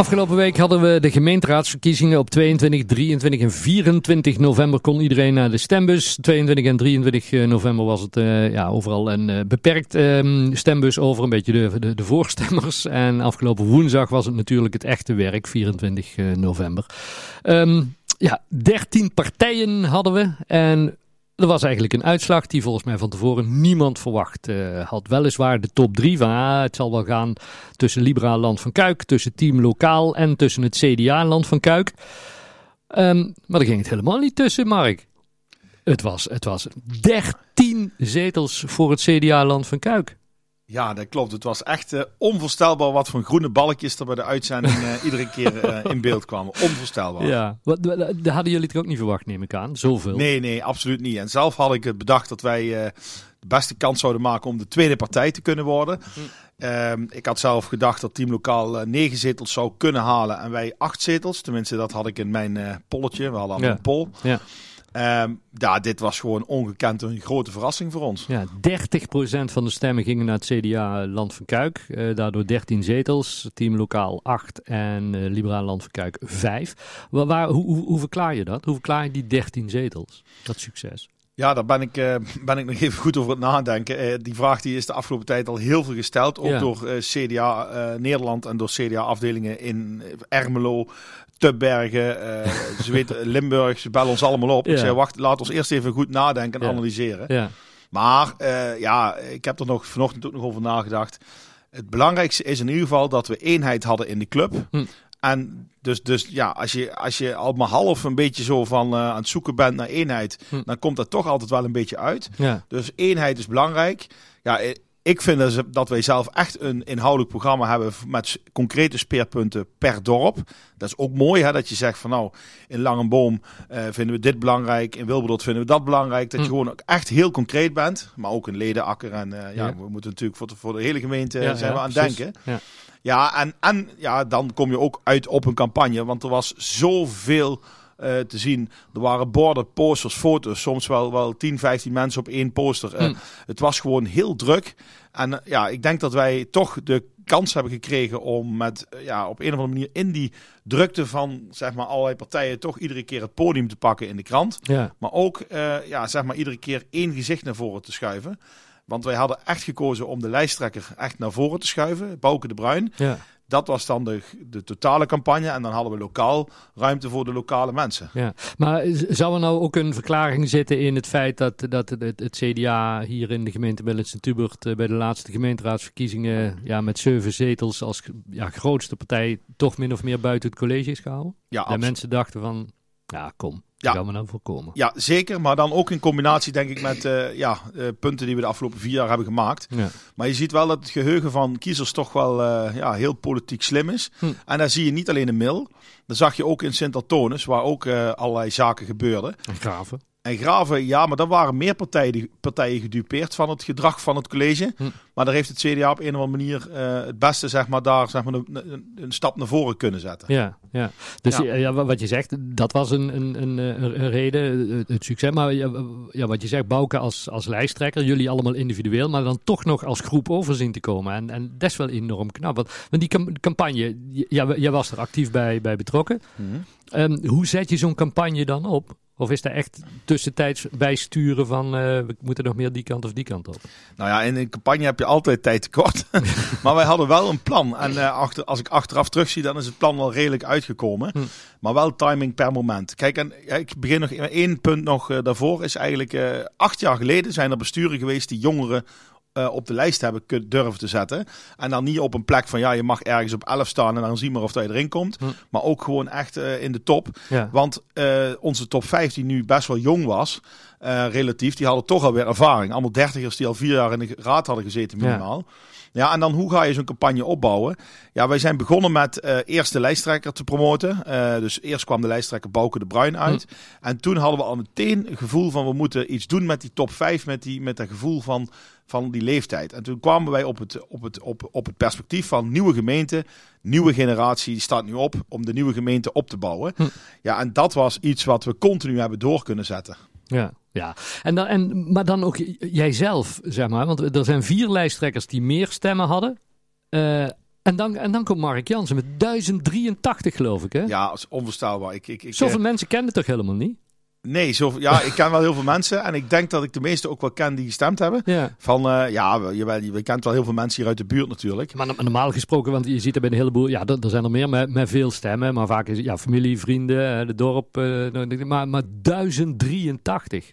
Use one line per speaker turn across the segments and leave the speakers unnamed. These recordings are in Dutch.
Afgelopen week hadden we de gemeenteraadsverkiezingen op 22, 23 en 24 november kon iedereen naar de stembus. 22 en 23 eh, november was het uh, ja, overal een uh, beperkt um, stembus over, een beetje de, de, voorstemmers. En afgelopen woensdag was het natuurlijk het echte werk, 24 november. Um, ja, 13 partijen hadden we en er was eigenlijk een uitslag die volgens mij van tevoren niemand verwacht uh, had. Weliswaar de top drie van ah, het zal wel gaan tussen Liberaal Land van Kuik, tussen Team Lokaal en tussen het CDA Land van Kuik. Um, maar daar ging het helemaal niet tussen, Mark. Het was, het was 13 zetels voor het CDA Land van Kuik.
Ja, dat klopt. Het was echt uh, onvoorstelbaar wat voor groene balkjes er bij de uitzending uh, iedere keer uh, in beeld kwamen. Onvoorstelbaar.
Ja, wat, dat hadden jullie toch ook niet verwacht, neem ik aan? Zoveel?
Nee, nee, absoluut niet. En zelf had ik het bedacht dat wij de beste kans zouden maken om de tweede partij te kunnen worden. Hm. ik had zelf gedacht dat Team Lokaal negen zetels zou kunnen halen en wij acht zetels. Tenminste, dat had ik in mijn polletje. We hadden al ja. een poll. Ja. Um, ja, dit was gewoon ongekend een grote verrassing voor ons.
Ja, 30% van de stemmen gingen naar het CDA Land van Kuik. Uh, daardoor 13 zetels, Team Lokaal 8 en uh, Liberaal Land van Kuik 5. Waar, waar, hoe, hoe, hoe, verklaar je dat? Hoe verklaar je die 13 zetels? Dat succes?
Ja, daar ben ik, uh, ben ik nog even goed over het nadenken. Die vraag die is de afgelopen tijd al heel veel gesteld. Ook ja. door CDA Nederland en door CDA-afdelingen in Ermelo, Tubbergen, uh, ze weten, Limburg, ze bellen ons allemaal op. Ja. Ik zei, wacht, laat ons eerst even goed nadenken en ja. analyseren. Ja. Maar uh, ja, ik heb er nog vanochtend ook nog over nagedacht. Het belangrijkste is in ieder geval dat we eenheid hadden in de club. Hm. En dus, dus ja, als je, als je al maar half een beetje zo van uh, aan het zoeken bent naar eenheid, hm. dan komt dat toch altijd wel een beetje uit. Ja. Dus eenheid is belangrijk. Ja, ik vind dat wij zelf echt een inhoudelijk programma hebben met concrete speerpunten per dorp. Dat is ook mooi hè, dat je zegt van nou, in Langenboom uh, vinden we dit belangrijk, in Wilberdot vinden we dat belangrijk. Dat je hm. gewoon echt heel concreet bent, maar ook in Ledenakker. En uh, ja, ja, we moeten natuurlijk voor de, voor de hele gemeente ja, zijn we aan het denken. Ja, ja en, en ja, dan kom je ook uit op een campagne, want er was zoveel uh, te zien. Er waren borden, posters, foto's. Soms wel, wel 10, 15 mensen op één poster. Uh, mm. Het was gewoon heel druk. En uh, ja, ik denk dat wij toch de kans hebben gekregen om met ja, op een of andere manier in die drukte van zeg maar allerlei partijen toch iedere keer het podium te pakken in de krant. Ja. Maar ook ja, zeg maar iedere keer één gezicht naar voren te schuiven. Want wij hadden echt gekozen om de lijsttrekker echt naar voren te schuiven, Bouke de Bruin. Ja. Dat was dan de, de totale campagne. En dan hadden we lokaal ruimte voor de lokale mensen.
Ja, maar zou er nou ook een verklaring zitten in het feit dat, dat het, het CDA hier in de gemeente Bellens Tubert uh, bij de laatste gemeenteraadsverkiezingen ja, met zeven zetels als ja, grootste partij toch min of meer buiten het college is gehouden? Ja, De mensen dachten van, ja kom, ja. gaan we nou voorkomen.
Ja, zeker. Maar dan ook in combinatie, denk ik, met uh, ja, uh, punten die we de afgelopen vier jaar hebben gemaakt. Ja. Maar je ziet wel dat het geheugen van kiezers toch wel uh, ja, heel politiek slim is. Hm. En daar zie je niet alleen in Mil. Dat zag je ook in Sint-Antonis, waar ook allerlei zaken gebeurden.
En Graven.
En Graven, ja, maar dan waren meer partijen, partijen gedupeerd van het gedrag van het college. Hm. Maar daar heeft het CDA op een of andere manier uh, het beste, zeg maar, daar zeg maar, een, een, stap naar voren kunnen zetten.
Ja, ja. dus ja. ja. wat je zegt, dat was een, een, een, een reden, het succes. Maar ja, wat je zegt, Bouke als, als lijsttrekker, jullie allemaal individueel, maar dan toch nog als groep overzien te komen. En, en dat is wel enorm knap. Want, want die campagne, ja, jij was er actief bij, bij betrokken. Hm. Um, hoe zet je zo'n campagne dan op? Of is er echt tussentijds bijsturen van uh, we moeten nog meer die kant of die kant op?
Nou ja, in een campagne heb je altijd tijd tekort. maar wij hadden wel een plan. En uh, achter, als ik achteraf terugzie, dan is het plan wel redelijk uitgekomen. Hm. Maar wel timing per moment. Kijk, en ja, ik begin nog één punt nog uh, daarvoor. Is eigenlijk acht jaar geleden zijn er besturen geweest die jongeren uh, op de lijst hebben kunnen durven te zetten. En dan niet op een plek van ja, je mag ergens op 11 staan en dan zien maar of dat je erin komt. Hm. Maar ook gewoon echt uh, in de top. Ja. Want uh, onze top 5 die nu best wel jong was, relatief, die hadden toch alweer ervaring. Allemaal dertigers die al vier jaar in de raad hadden gezeten minimaal. Ja. Ja, en dan hoe ga je zo'n campagne opbouwen? Ja, wij zijn begonnen met uh, eerst de lijsttrekker te promoten. Uh, dus eerst kwam de lijsttrekker Bouke de Bruin uit. Hm. En toen hadden we al meteen een gevoel van we moeten iets doen met die top 5, met, die, met dat gevoel van, van die leeftijd. En toen kwamen wij op het, op, het, op, op het perspectief van nieuwe gemeente, nieuwe generatie, die staat nu op om de nieuwe gemeente op te bouwen. Hm. Ja, en dat was iets wat we continu hebben door kunnen zetten.
Ja, ja. En dan, en, maar dan ook jijzelf, zeg maar. Want er zijn vier lijsttrekkers die meer stemmen hadden. Uh, en dan, en dan komt Mark Jansen met 1083, geloof ik, hè?
Ja, dat is onvoorstelbaar. Ik, ik, ik,
Zoveel uh, mensen kennen het toch helemaal niet?
Nee, zo, ja, ik ken wel heel veel mensen. En ik denk dat ik de meeste ook wel ken die gestemd hebben. Ja. Van, uh, ja, je, je, kent wel heel veel mensen hier uit de buurt natuurlijk.
Maar normaal gesproken, want je ziet er bij een heleboel... Ja, er zijn er meer met, met veel stemmen. Maar vaak is ja, familie, vrienden, de dorp. Uh, maar, maar 1083.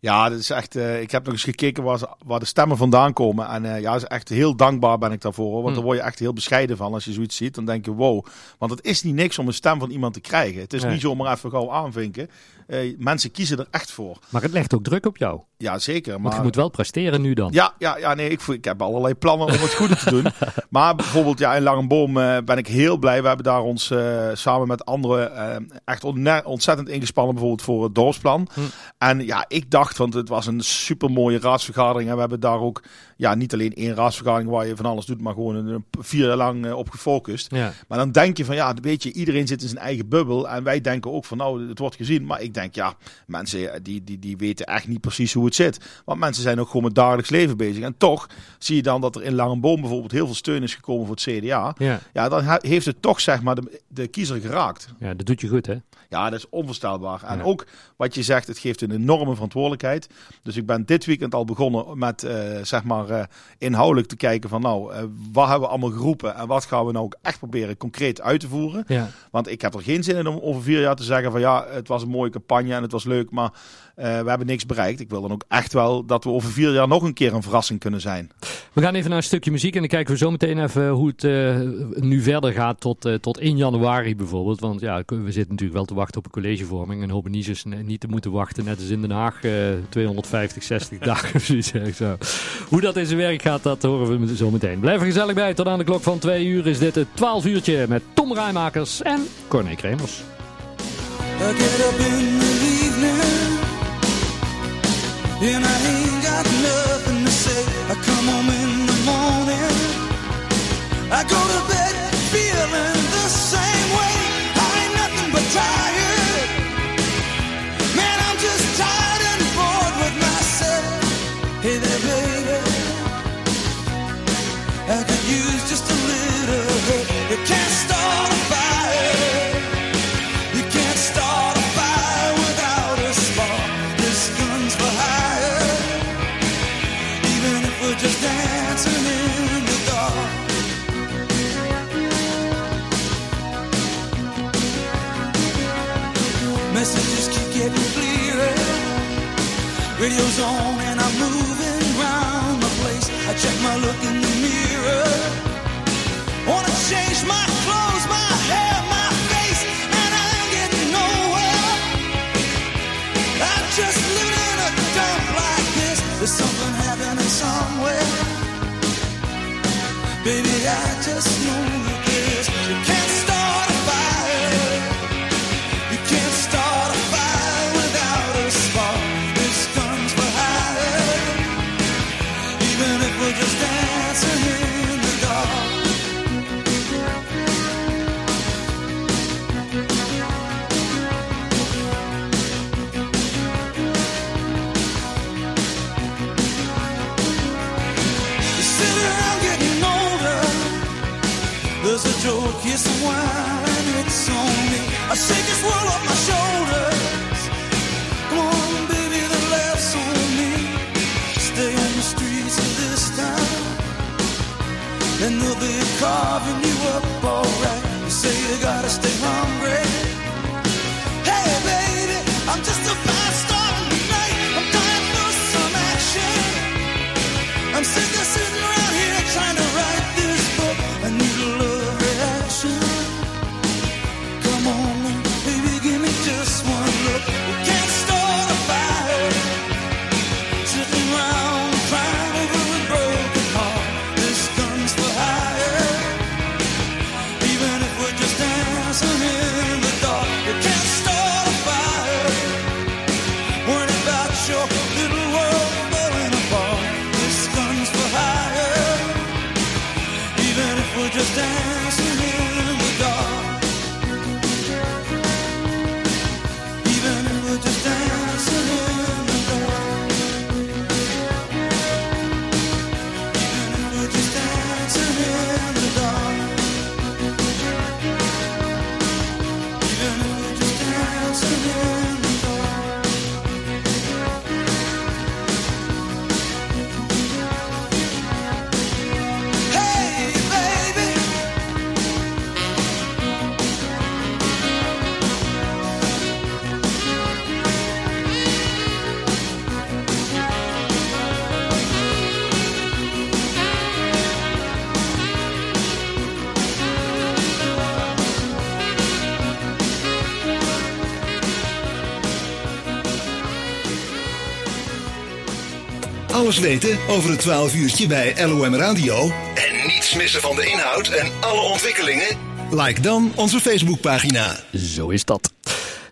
Ja, dat is echt. Uh, ik heb nog eens gekeken waar, waar, de stemmen vandaan komen. En uh, ja, is echt heel dankbaar ben ik daarvoor. Want hmm. daar word je echt heel bescheiden van als je zoiets ziet. Dan denk je, wow. Want het is niet niks om een stem van iemand te krijgen. Het is niet zomaar even gauw aanvinken. Uh, mensen kiezen er echt voor.
Maar het legt ook druk op jou.
Ja, zeker. Maar
Want je moet wel presteren nu dan.
Ja, ja, ja nee, ik, ik heb allerlei plannen om het goede te doen. Maar bijvoorbeeld ja, in Langenboom ben ik heel blij. We hebben daar ons samen met anderen echt ontzettend ingespannen. Bijvoorbeeld voor het dorpsplan. Hmm. En ja, ik dacht, want het was een super mooie raadsvergadering. En we hebben daar ook ja, niet alleen één raadsvergadering waar je van alles doet, maar gewoon een, vier jaar lang uh, op gefocust. Ja. Maar dan denk je van ja, weet je, iedereen zit in zijn eigen bubbel. En wij denken ook van nou, het wordt gezien. Maar ik denk ja, mensen eh, die, die, die weten echt niet precies hoe het zit. Want mensen zijn ook gewoon met dagelijks leven bezig. En toch zie je dan dat er in Langenboom bijvoorbeeld heel veel steun is gekomen voor het CDA. Ja, ja dan heeft het toch zeg maar de, de kiezer geraakt.
Ja, dat doet je goed hè?
Ja, dat is onvoorstelbaar. En ook wat je zegt, het geeft een enorme verantwoordelijkheid. Dus ik ben dit weekend al begonnen met uh, zeg maar uh, inhoudelijk te kijken van nou, uh, wat hebben we allemaal geroepen en wat gaan we nou ook echt proberen concreet uit te voeren. Ja. Want ik heb er geen zin in om over vier jaar te zeggen van ja, het was een mooie campagne en het was leuk, maar uh, we hebben niks bereikt. Ik wil dan ook echt wel dat we over vier jaar nog een keer een verrassing kunnen zijn.
We gaan even naar een stukje muziek en dan kijken we zo meteen even hoe het uh, nu verder gaat tot, uh, tot 1 januari bijvoorbeeld. Want ja, we zitten natuurlijk wel te wachten op een collegevorming en hopen niet, niet te moeten wachten, net als in Den Haag, 250, 60 dagen zo. Hoe dat in zijn werk gaat, dat horen we zo meteen. Blijf er gezellig bij. Tot aan de klok van 2 uur is dit het 12 uurtje met Tom Rijmakers en Corné Kremers. In Messages keep getting clearer. Radio's on and I'm moving around the place. I check my look in the mirror. Wanna change my clothes, my hair, my face, and I ain't getting nowhere. I'm just living in a dump like this. There's something happening somewhere. Baby, I just know that and they'll be carving you up alright. You say you gotta stay
alles weten over het 12 uurtje bij LOM Radio en niets missen van de inhoud en alle ontwikkelingen? Like dan onze Facebookpagina.
Zo is dat.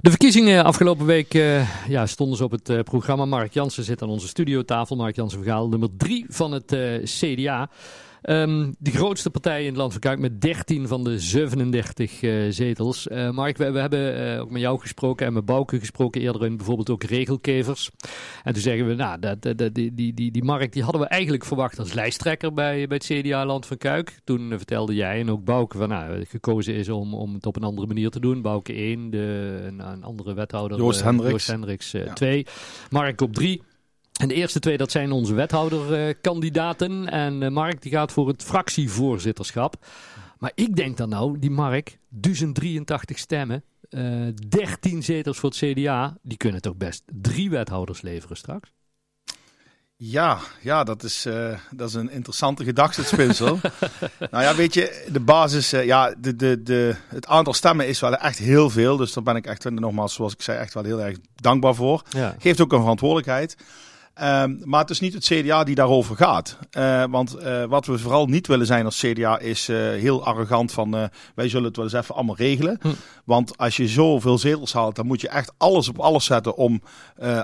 De verkiezingen afgelopen week uh, ja, stonden ze op het uh, programma. Mark Jansen zit aan onze studiotafel. Mark Jansen Vergaal, nummer 3 van het uh, CDA. Um, de grootste partij in het land van Kuik met 13 van de 37 uh, zetels. Uh, Mark, we, we hebben uh, ook met jou gesproken en met Bouke gesproken eerder in bijvoorbeeld ook regelkevers. En toen zeggen we, nou, dat, dat, die, die, die, die Mark die hadden we eigenlijk verwacht als lijsttrekker bij, bij het CDA Land van Kuik. Toen vertelde jij en ook Bouke van, nou, gekozen is om, om het op een andere manier te doen. Bouke 1, de, een, een andere wethouder.
Joost Hendricks.
Joost Hendricks 2. Ja. Mark op 3. En de eerste twee, dat zijn onze wethouderkandidaten. en uh, Mark die gaat voor het fractievoorzitterschap. Maar ik denk dan nou, die Mark, 1083 stemmen, uh, 13 zetels voor het CDA, die kunnen toch best drie wethouders leveren straks?
Ja, ja dat, is, uh, dat is een interessante gedachtespinsel. nou ja, weet je, de basis, uh, ja, de, de, de, het aantal stemmen is wel echt heel veel. Dus daar ben ik echt, nogmaals, zoals ik zei, echt wel heel erg dankbaar voor. Ja. Geeft ook een verantwoordelijkheid. Um, maar het is niet het CDA die daarover gaat. Uh, want uh, wat we vooral niet willen zijn als CDA is uh, heel arrogant van wij zullen het wel eens even allemaal regelen. Hm. Want als je zoveel zetels haalt, dan moet je echt alles op alles zetten om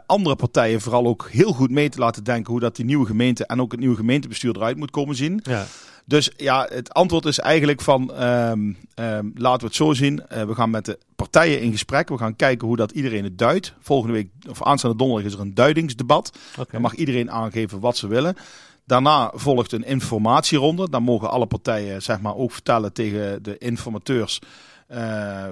andere partijen vooral ook heel goed mee te laten denken hoe dat die nieuwe gemeente en ook het nieuwe gemeentebestuur eruit moet komen zien. Ja. Dus ja, het antwoord is eigenlijk van um, um, laten we het zo zien. Uh, we gaan met de partijen in gesprek. We gaan kijken hoe dat iedereen het duidt. Volgende week of aanstaande donderdag is er een duidingsdebat. Okay. Dan mag iedereen aangeven wat ze willen. Daarna volgt een informatieronde. Dan mogen alle partijen zeg maar, ook vertellen tegen de informateurs uh,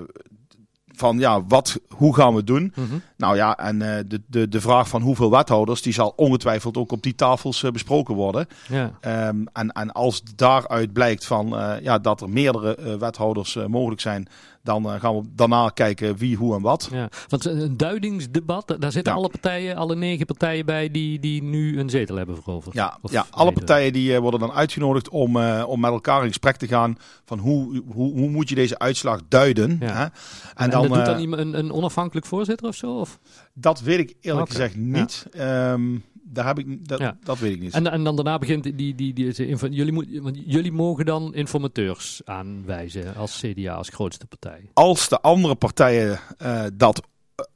van ja, wat, hoe gaan we het doen? Mm -hmm. Nou ja, en uh, de, de, de vraag van hoeveel wethouders, die zal ongetwijfeld ook op die tafels uh, besproken worden. Ja. Um, en, en als daaruit blijkt van uh, ja, dat er meerdere wethouders mogelijk zijn, dan gaan we daarna kijken wie, hoe en wat.
Ja, want een duidingsdebat, daar zitten ja. alle partijen, alle negen partijen bij die, die nu een zetel hebben veroverd.
Ja, ja alle partijen die uh, worden dan uitgenodigd om, uh, om met elkaar in gesprek te gaan van hoe, hoe, hoe moet je deze uitslag duiden. Ja. Hè?
En, en, dan, en dat doet dan een, een onafhankelijk voorzitter of zo? Of?
Dat weet ik eerlijk okay. gezegd niet. Ja. Um, daar heb ik, dat, ja. dat weet ik niet.
En, en dan daarna begint die, die, die, die jullie, moet, jullie mogen dan informateurs aanwijzen als CDA, als grootste partij.
Als de andere partijen uh, dat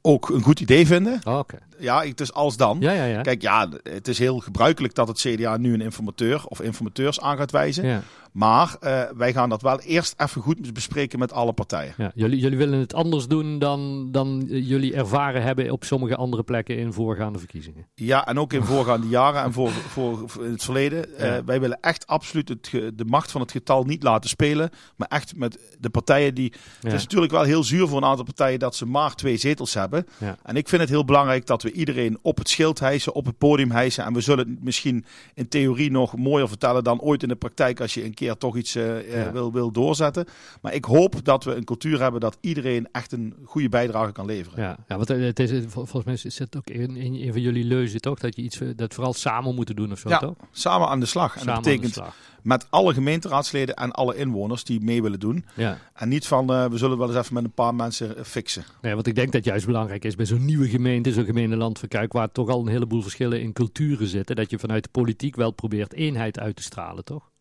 ook een goed idee vinden.
Oh, okay.
Ja, het is als dan.
Ja, ja, ja.
Kijk, ja, het is heel gebruikelijk dat het CDA nu een informateur of informateurs aan gaat wijzen. Maar uh, wij gaan dat wel eerst even goed bespreken met alle partijen.
Ja, jullie, jullie willen het anders doen dan, dan jullie ervaren hebben op sommige andere plekken in voorgaande verkiezingen.
Ja, en ook in voorgaande jaren en voor, voor, voor in het verleden. Ja. Uh, wij willen echt absoluut het, de macht van het getal niet laten spelen. Maar echt met de partijen die... Ja. Het is natuurlijk wel heel zuur voor een aantal partijen dat ze maar twee zetels hebben. Ja. En ik vind het heel belangrijk dat we iedereen op het schild hijsen, op het podium hijsen. En we zullen het misschien in theorie nog mooier vertellen dan ooit in de praktijk als je een keer toch iets uh, ja. wil, wil doorzetten. Maar ik hoop dat we een cultuur hebben dat iedereen echt een goede bijdrage kan leveren.
Ja, ja want het is, volgens mij het ook in, in een van jullie leuzen toch? Dat je iets dat vooral samen moeten doen of zo,
ja,
toch?
samen aan de slag. En dat betekent met alle gemeenteraadsleden en alle inwoners die mee willen doen. Ja. En niet van, uh, we zullen wel eens even met een paar mensen fixen.
Nee, want ik denk dat juist belangrijk is bij zo'n nieuwe gemeente, zo'n gemeenteland van Kuik, waar toch al een heleboel verschillen in culturen zitten, dat je vanuit de politiek wel probeert eenheid uit te stralen, toch?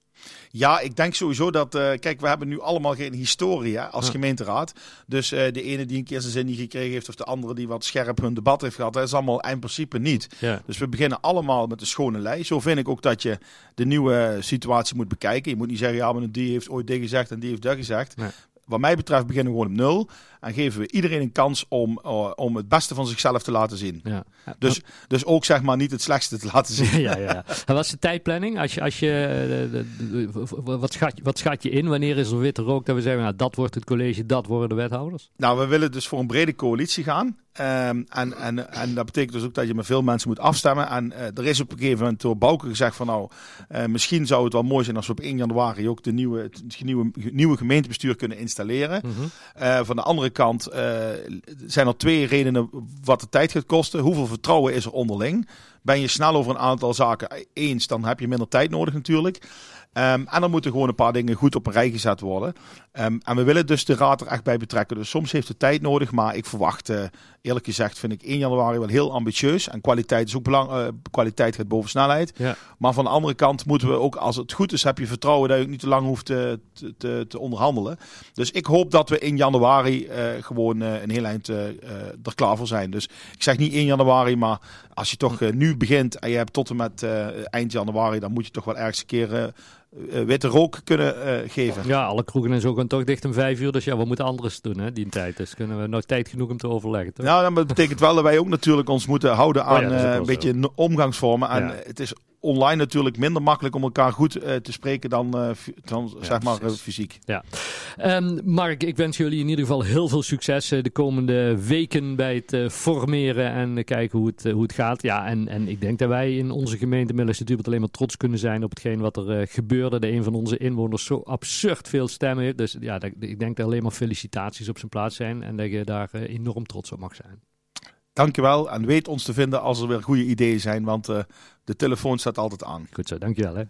Ja, ik denk sowieso dat. Uh, kijk, we hebben nu allemaal geen historie hè, als ja. gemeenteraad. Dus uh, de ene die een keer zijn zin niet gekregen heeft, of de andere die wat scherp hun debat heeft gehad, dat is allemaal in principe niet. Ja. Dus we beginnen allemaal met een schone lei. Zo vind ik ook dat je de nieuwe situatie moet bekijken. Je moet niet zeggen, ja, maar die heeft ooit dit gezegd en die heeft dat gezegd. Nee. Wat mij betreft beginnen we gewoon op nul. En geven we iedereen een kans om, uh, om het beste van zichzelf te laten zien. Ja. Dus, dus ook zeg maar niet het slechtste te laten zien.
ja, ja. En wat is de tijdplanning? Als je, als je, de, de, de, wat, schat, wat schat je in? Wanneer is er witte rook dat we zeggen, nou, dat wordt het college, dat worden de wethouders?
Nou, we willen dus voor een brede coalitie gaan. Um, en, en, en dat betekent dus ook dat je met veel mensen moet afstemmen. En uh, er is op een gegeven moment door Bouke gezegd van nou, uh, misschien zou het wel mooi zijn als we op 1 januari ook de nieuwe, het nieuwe, nieuwe gemeentebestuur kunnen installeren. Mm -hmm. uh, van de andere kant zijn er twee redenen wat de tijd gaat kosten. Hoeveel vertrouwen is er onderling? ben je snel over een aantal zaken eens, dan heb je minder tijd nodig natuurlijk. Um, en dan moeten gewoon een paar dingen goed op een rij gezet worden. Um, en we willen dus de raad er echt bij betrekken. Dus soms heeft het tijd nodig, maar ik verwacht, uh, eerlijk gezegd, vind ik 1 januari wel heel ambitieus. En kwaliteit is ook belangrijk. Uh, kwaliteit gaat boven snelheid. Ja. Maar van de andere kant moeten we ook, als het goed is, heb je vertrouwen dat je ook niet te lang hoeft te, te, te onderhandelen. Dus ik hoop dat we in januari uh, gewoon een heel eind er klaar voor zijn. Dus ik zeg niet 1 januari, maar als je toch nu begint en je hebt tot en met eind januari, dan moet je toch wel ergens een keer witte rook kunnen uh, geven.
Ja, alle kroegen en zo gaan toch dicht om vijf uur. Dus ja, we moeten anders doen hè, die tijd. Dus kunnen we nog tijd genoeg om te overleggen. Toch?
Ja, dat betekent wel dat wij ook natuurlijk ons moeten houden aan oh ja, uh, een beetje omgangsvormen. En ja. het is online natuurlijk minder makkelijk om elkaar goed uh, te spreken dan, uh, dan ja, zeg maar uh, fysiek.
Ja. Um, Mark, ik wens jullie in ieder geval heel veel succes de komende weken bij het formeren en kijken hoe het, hoe het gaat. Ja, en, en ik denk dat wij in onze gemeente natuurlijk alleen maar trots kunnen zijn op hetgeen wat er gebeurde. De een van onze inwoners zo absurd veel stemmen heeft. Dus ja, dat, ik denk dat alleen maar felicitaties op zijn plaats zijn en dat je daar enorm trots op mag zijn.
Dankjewel en weet ons te vinden als er weer goede ideeën zijn, want uh, de telefoon staat altijd aan.
Goed zo, dankjewel hè.